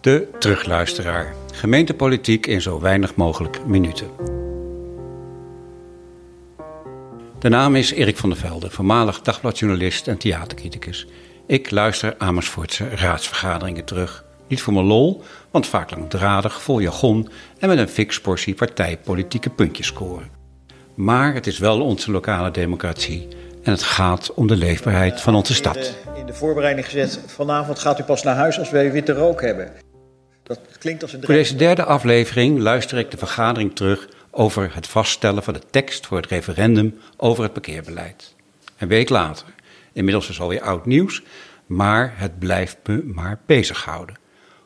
De terugluisteraar. Gemeentepolitiek in zo weinig mogelijk minuten. De naam is Erik van der Velde, voormalig dagbladjournalist en theatercriticus. Ik luister Amersfoortse raadsvergaderingen terug. Niet voor mijn lol, want vaak langdradig, vol jargon en met een fix portie partijpolitieke puntjes scoren. Maar het is wel onze lokale democratie en het gaat om de leefbaarheid van onze stad. In de, in de voorbereiding gezet, vanavond gaat u pas naar huis als wij witte rook hebben. Dat klinkt als een Voor deze derde aflevering luister ik de vergadering terug over het vaststellen van de tekst voor het referendum over het parkeerbeleid. Een week later. Inmiddels is alweer oud nieuws, maar het blijft me maar bezighouden.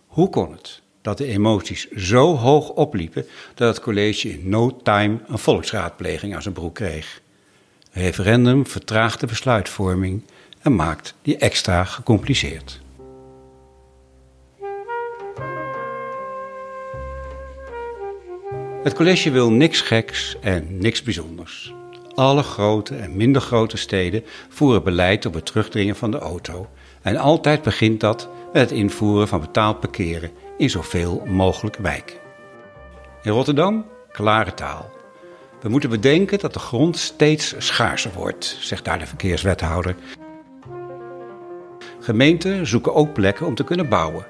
Hoe kon het dat de emoties zo hoog opliepen dat het college in no time een volksraadpleging aan zijn broek kreeg? Referendum vertraagt de besluitvorming en maakt die extra gecompliceerd. Het college wil niks geks en niks bijzonders. Alle grote en minder grote steden voeren beleid op het terugdringen van de auto. En altijd begint dat met het invoeren van betaald parkeren in zoveel mogelijk wijken. In Rotterdam, klare taal. We moeten bedenken dat de grond steeds schaarser wordt, zegt daar de verkeerswethouder. Gemeenten zoeken ook plekken om te kunnen bouwen.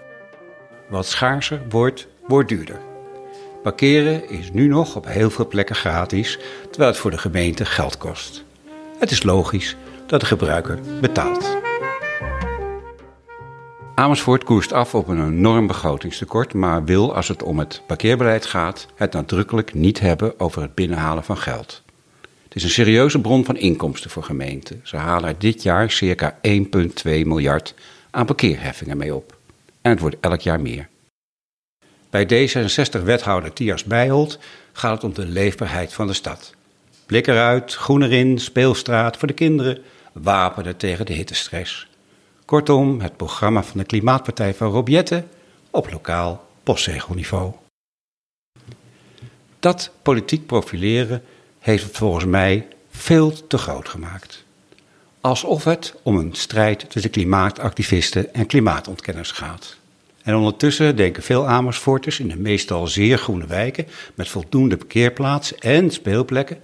Wat schaarser wordt, wordt duurder. Parkeren is nu nog op heel veel plekken gratis, terwijl het voor de gemeente geld kost. Het is logisch dat de gebruiker betaalt. Amersfoort koerst af op een enorm begrotingstekort, maar wil, als het om het parkeerbeleid gaat, het nadrukkelijk niet hebben over het binnenhalen van geld. Het is een serieuze bron van inkomsten voor gemeenten. Ze halen er dit jaar circa 1,2 miljard aan parkeerheffingen mee op. En het wordt elk jaar meer. Bij D66-wethouder Tias Bijholt gaat het om de leefbaarheid van de stad. Blik eruit, groen erin, speelstraat voor de kinderen, wapenen tegen de hittestress. Kortom, het programma van de Klimaatpartij van Robjette op lokaal postzegelniveau. Dat politiek profileren heeft het volgens mij veel te groot gemaakt. Alsof het om een strijd tussen klimaatactivisten en klimaatontkenners gaat. En ondertussen denken veel Amersfoorters in de meestal zeer groene wijken met voldoende parkeerplaatsen en speelplekken.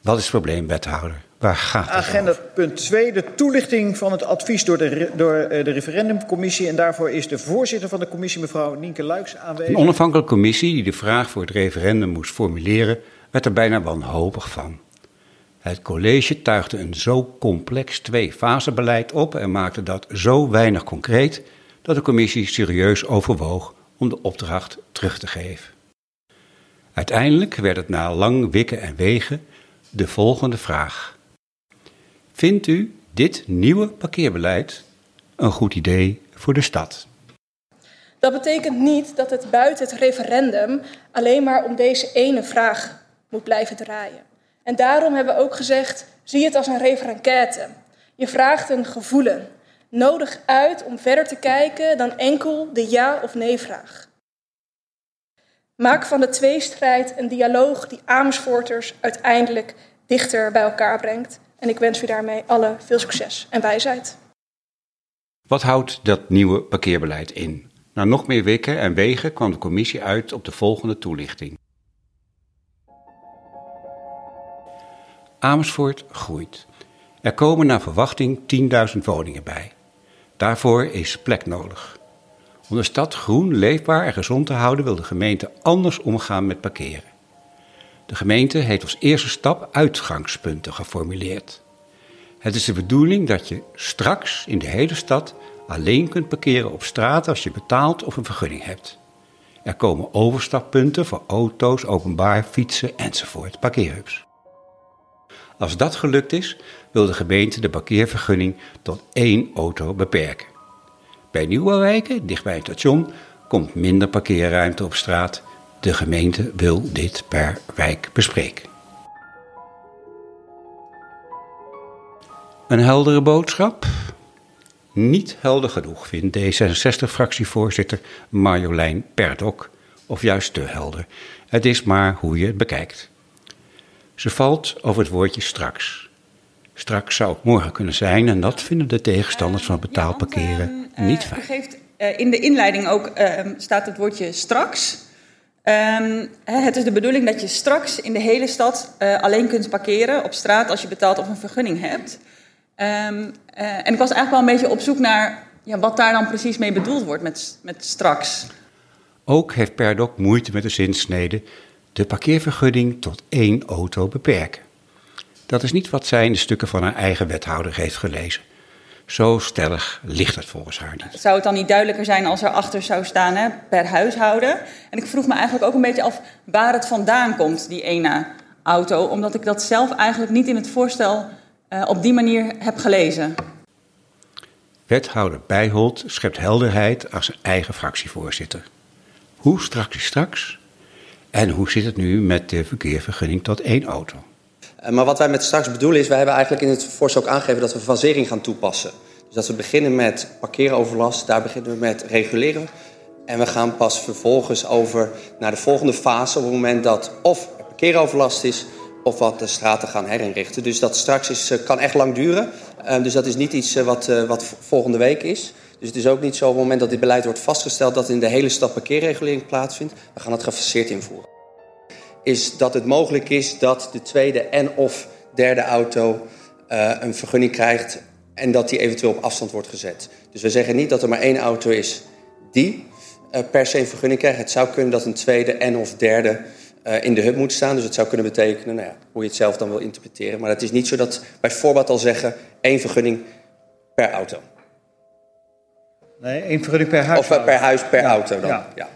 Wat is het probleem, wethouder? Waar gaat het Agenda over? punt 2, de toelichting van het advies door de, door eh, de referendumcommissie. En daarvoor is de voorzitter van de commissie, mevrouw Nienke Luiks, Een aanwezig. onafhankelijke commissie die de vraag voor het referendum moest formuleren, werd er bijna wanhopig van. Het college tuigde een zo complex twee-fasebeleid op en maakte dat zo weinig concreet dat de commissie serieus overwoog om de opdracht terug te geven. Uiteindelijk werd het na lang wikken en wegen de volgende vraag. Vindt u dit nieuwe parkeerbeleid een goed idee voor de stad? Dat betekent niet dat het buiten het referendum alleen maar om deze ene vraag moet blijven draaien. En daarom hebben we ook gezegd: zie het als een referenquête. Je vraagt een gevoelen. Nodig uit om verder te kijken dan enkel de ja of nee vraag. Maak van de tweestrijd een dialoog die Amersfoorters uiteindelijk dichter bij elkaar brengt. En ik wens u daarmee alle veel succes en wijsheid. Wat houdt dat nieuwe parkeerbeleid in? Na nog meer wikken en wegen kwam de commissie uit op de volgende toelichting. Amersfoort groeit. Er komen naar verwachting 10.000 woningen bij. Daarvoor is plek nodig. Om de stad groen, leefbaar en gezond te houden wil de gemeente anders omgaan met parkeren. De gemeente heeft als eerste stap uitgangspunten geformuleerd. Het is de bedoeling dat je straks in de hele stad alleen kunt parkeren op straat als je betaalt of een vergunning hebt. Er komen overstappunten voor auto's, openbaar, fietsen enzovoort, parkeerhubs. Als dat gelukt is, wil de gemeente de parkeervergunning tot één auto beperken. Bij nieuwe wijken, dicht bij het station, komt minder parkeerruimte op straat. De gemeente wil dit per wijk bespreken. Een heldere boodschap? Niet helder genoeg, vindt D66-fractievoorzitter Marjolein Perdok, of juist te helder. Het is maar hoe je het bekijkt. Ze valt over het woordje straks. Straks zou het morgen kunnen zijn en dat vinden de tegenstanders van betaald parkeren uh, niet fijn. geeft uh, in de inleiding ook staat het woordje straks. Um, het is de bedoeling dat je straks in de hele stad uh, alleen kunt parkeren op straat als je betaalt of een vergunning hebt. Um, en ik was eigenlijk wel een beetje op zoek naar ja, wat daar dan precies mee bedoeld wordt met, met straks. Ook heeft Perdok moeite met de zinsnede de parkeervergunning tot één auto beperken. Dat is niet wat zij in de stukken van haar eigen wethouder heeft gelezen. Zo stellig ligt het volgens haar niet. Zou het dan niet duidelijker zijn als er achter zou staan hè, per huishouden? En ik vroeg me eigenlijk ook een beetje af waar het vandaan komt, die ene auto. Omdat ik dat zelf eigenlijk niet in het voorstel uh, op die manier heb gelezen. Wethouder Bijholt schept helderheid als zijn eigen fractievoorzitter. Hoe straks is straks? En hoe zit het nu met de verkeervergunning tot één auto? Maar wat wij met straks bedoelen is, wij hebben eigenlijk in het voorstel ook aangegeven dat we fasering gaan toepassen. Dus dat we beginnen met parkeeroverlast, daar beginnen we met reguleren. En we gaan pas vervolgens over naar de volgende fase op het moment dat of er parkeeroverlast is of wat de straten gaan herinrichten. Dus dat straks is, kan echt lang duren. Dus dat is niet iets wat, wat volgende week is. Dus het is ook niet zo op het moment dat dit beleid wordt vastgesteld dat in de hele stad parkeerregulering plaatsvindt. We gaan het gefaseerd invoeren is dat het mogelijk is dat de tweede en of derde auto uh, een vergunning krijgt en dat die eventueel op afstand wordt gezet. Dus we zeggen niet dat er maar één auto is die uh, per se een vergunning krijgt. Het zou kunnen dat een tweede en of derde uh, in de hub moet staan. Dus het zou kunnen betekenen, nou ja, hoe je het zelf dan wil interpreteren. Maar het is niet zo dat wij voorbaat al zeggen één vergunning per auto. Nee, één vergunning per huis. Of per huis, per ja. auto dan. Ja. ja.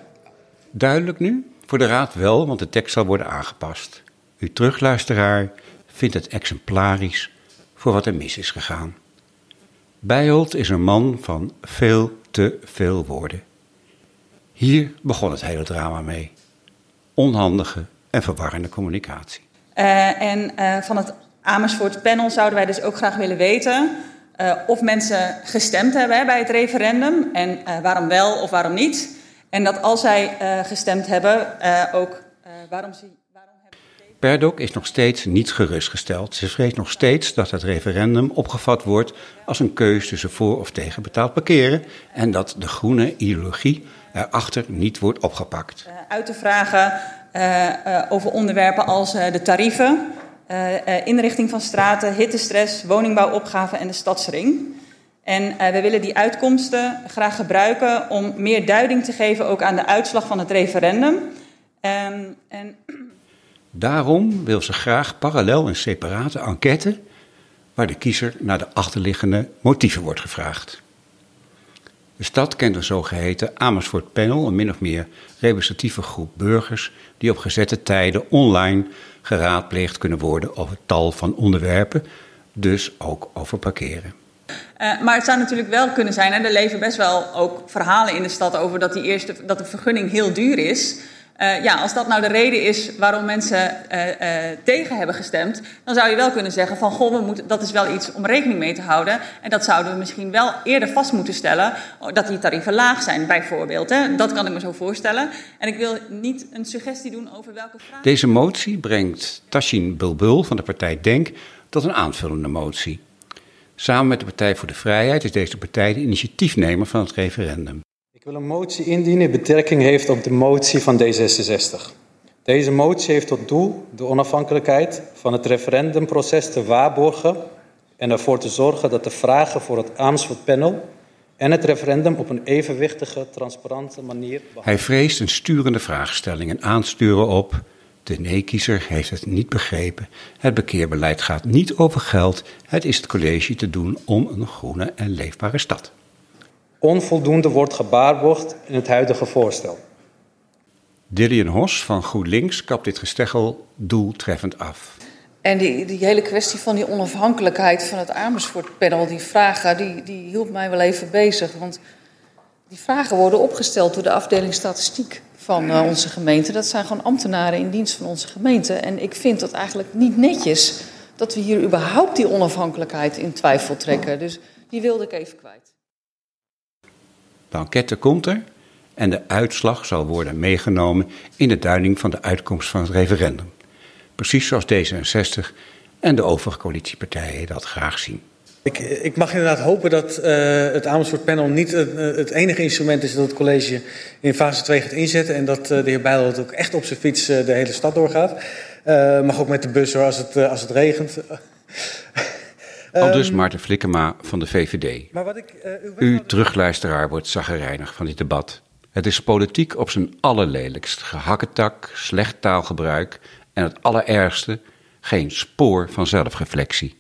Duidelijk nu? Voor de raad wel, want de tekst zal worden aangepast. U terugluisteraar vindt het exemplarisch voor wat er mis is gegaan. Bijholt is een man van veel te veel woorden. Hier begon het hele drama mee. Onhandige en verwarrende communicatie. Uh, en uh, van het Amersfoort panel zouden wij dus ook graag willen weten uh, of mensen gestemd hebben bij het referendum en waarom wel of waarom niet. En dat als zij uh, gestemd hebben, uh, ook uh, waarom ze. Waarom hebben... Perdok is nog steeds niet gerustgesteld. Ze vreest nog steeds dat het referendum opgevat wordt als een keus tussen voor of tegen betaald parkeren. En dat de groene ideologie erachter niet wordt opgepakt. uit te vragen over onderwerpen als de tarieven, inrichting van straten, hittestress, woningbouwopgave en de stadsring. En uh, we willen die uitkomsten graag gebruiken om meer duiding te geven ook aan de uitslag van het referendum. Um, en... Daarom wil ze graag parallel een separate enquête waar de kiezer naar de achterliggende motieven wordt gevraagd. De stad kent een zogeheten Amersfoort Panel, een min of meer representatieve groep burgers die op gezette tijden online geraadpleegd kunnen worden over tal van onderwerpen, dus ook over parkeren. Uh, maar het zou natuurlijk wel kunnen zijn, en er leven best wel ook verhalen in de stad over dat, die eerste, dat de vergunning heel duur is. Uh, ja, als dat nou de reden is waarom mensen uh, tegen hebben gestemd, dan zou je wel kunnen zeggen van goh, we moeten, dat is wel iets om rekening mee te houden. En dat zouden we misschien wel eerder vast moeten stellen, dat die tarieven laag zijn bijvoorbeeld. Hè? Dat kan ik me zo voorstellen. En ik wil niet een suggestie doen over welke vraag... Deze motie brengt Tashin Bulbul van de partij DENK tot een aanvullende motie. Samen met de Partij voor de Vrijheid is deze partij de initiatiefnemer van het referendum. Ik wil een motie indienen die betrekking heeft op de motie van D66. Deze motie heeft tot doel de onafhankelijkheid van het referendumproces te waarborgen en ervoor te zorgen dat de vragen voor het Amersfoort panel en het referendum op een evenwichtige, transparante manier. Hij vreest een sturende vraagstelling en aansturen op de nee-kiezer heeft het niet begrepen. Het bekeerbeleid gaat niet over geld. Het is het college te doen om een groene en leefbare stad. Onvoldoende wordt gebaarborgd in het huidige voorstel. Dillian Hos van GroenLinks kapt dit gesteggel doeltreffend af. En die, die hele kwestie van die onafhankelijkheid van het Amersfoort-panel, die vragen, die, die hield mij wel even bezig. Want die vragen worden opgesteld door de afdeling statistiek van uh, onze gemeente. Dat zijn gewoon ambtenaren in dienst van onze gemeente. En ik vind dat eigenlijk niet netjes dat we hier überhaupt die onafhankelijkheid in twijfel trekken. Dus die wilde ik even kwijt. De enquête komt er en de uitslag zal worden meegenomen in de duiding van de uitkomst van het referendum. Precies zoals D66 en de overige coalitiepartijen dat graag zien. Ik, ik, mag inderdaad hopen dat uh, het Amersfoort panel niet het, het, enige instrument is dat het college in fase 2 gaat inzetten. En dat uh, de heer Bijl ook echt op zijn fiets uh, de hele stad doorgaat. mag ook met de bus hoor, als het, als het regent. Al dus Maarten Flikkema van de VVD. Maar wat ik, u, u terugluisteraar wordt zaggerijnig van dit debat. Het is politiek op zijn allerlelijkst. Gehakketak, slecht taalgebruik en het allerergste, geen spoor van zelfreflectie.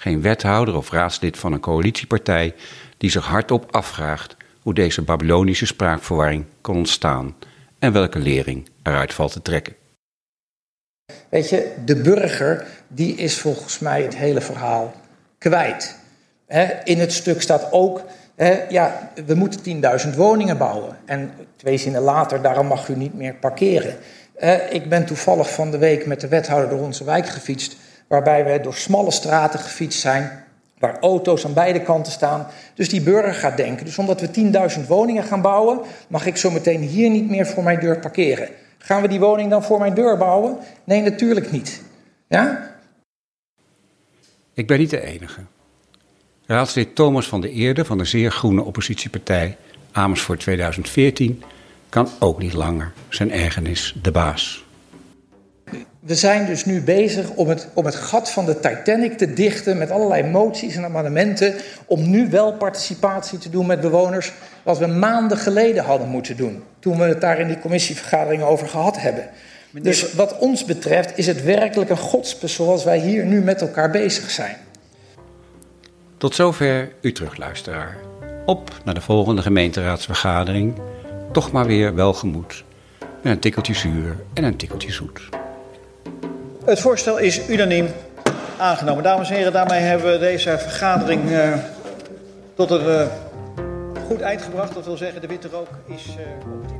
Geen wethouder of raadslid van een coalitiepartij die zich hardop afvraagt hoe deze Babylonische spraakverwarring kon ontstaan en welke lering eruit valt te trekken. Weet je, de burger die is volgens mij het hele verhaal kwijt. In het stuk staat ook, ja, we moeten 10.000 woningen bouwen. En twee zinnen later, daarom mag u niet meer parkeren. Ik ben toevallig van de week met de wethouder door onze wijk gefietst waarbij we door smalle straten gefietst zijn, waar auto's aan beide kanten staan. Dus die burger gaat denken, dus omdat we 10.000 woningen gaan bouwen, mag ik zo meteen hier niet meer voor mijn deur parkeren. Gaan we die woning dan voor mijn deur bouwen? Nee, natuurlijk niet. Ja? Ik ben niet de enige. Raadslid Thomas van der Eerde van de zeer groene oppositiepartij Amersfoort 2014 kan ook niet langer zijn ergernis de baas we zijn dus nu bezig om het, om het gat van de Titanic te dichten met allerlei moties en amendementen. Om nu wel participatie te doen met bewoners, wat we maanden geleden hadden moeten doen. Toen we het daar in die commissievergadering over gehad hebben. Dus wat ons betreft is het werkelijk een godspes zoals wij hier nu met elkaar bezig zijn. Tot zover uw terugluisteraar. Op naar de volgende gemeenteraadsvergadering. Toch maar weer welgemoed. Met een tikkeltje zuur en een tikkeltje zoet. Het voorstel is unaniem aangenomen. Dames en heren, daarmee hebben we deze vergadering uh, tot een uh, goed eind gebracht. Dat wil zeggen, de witte rook is uh, op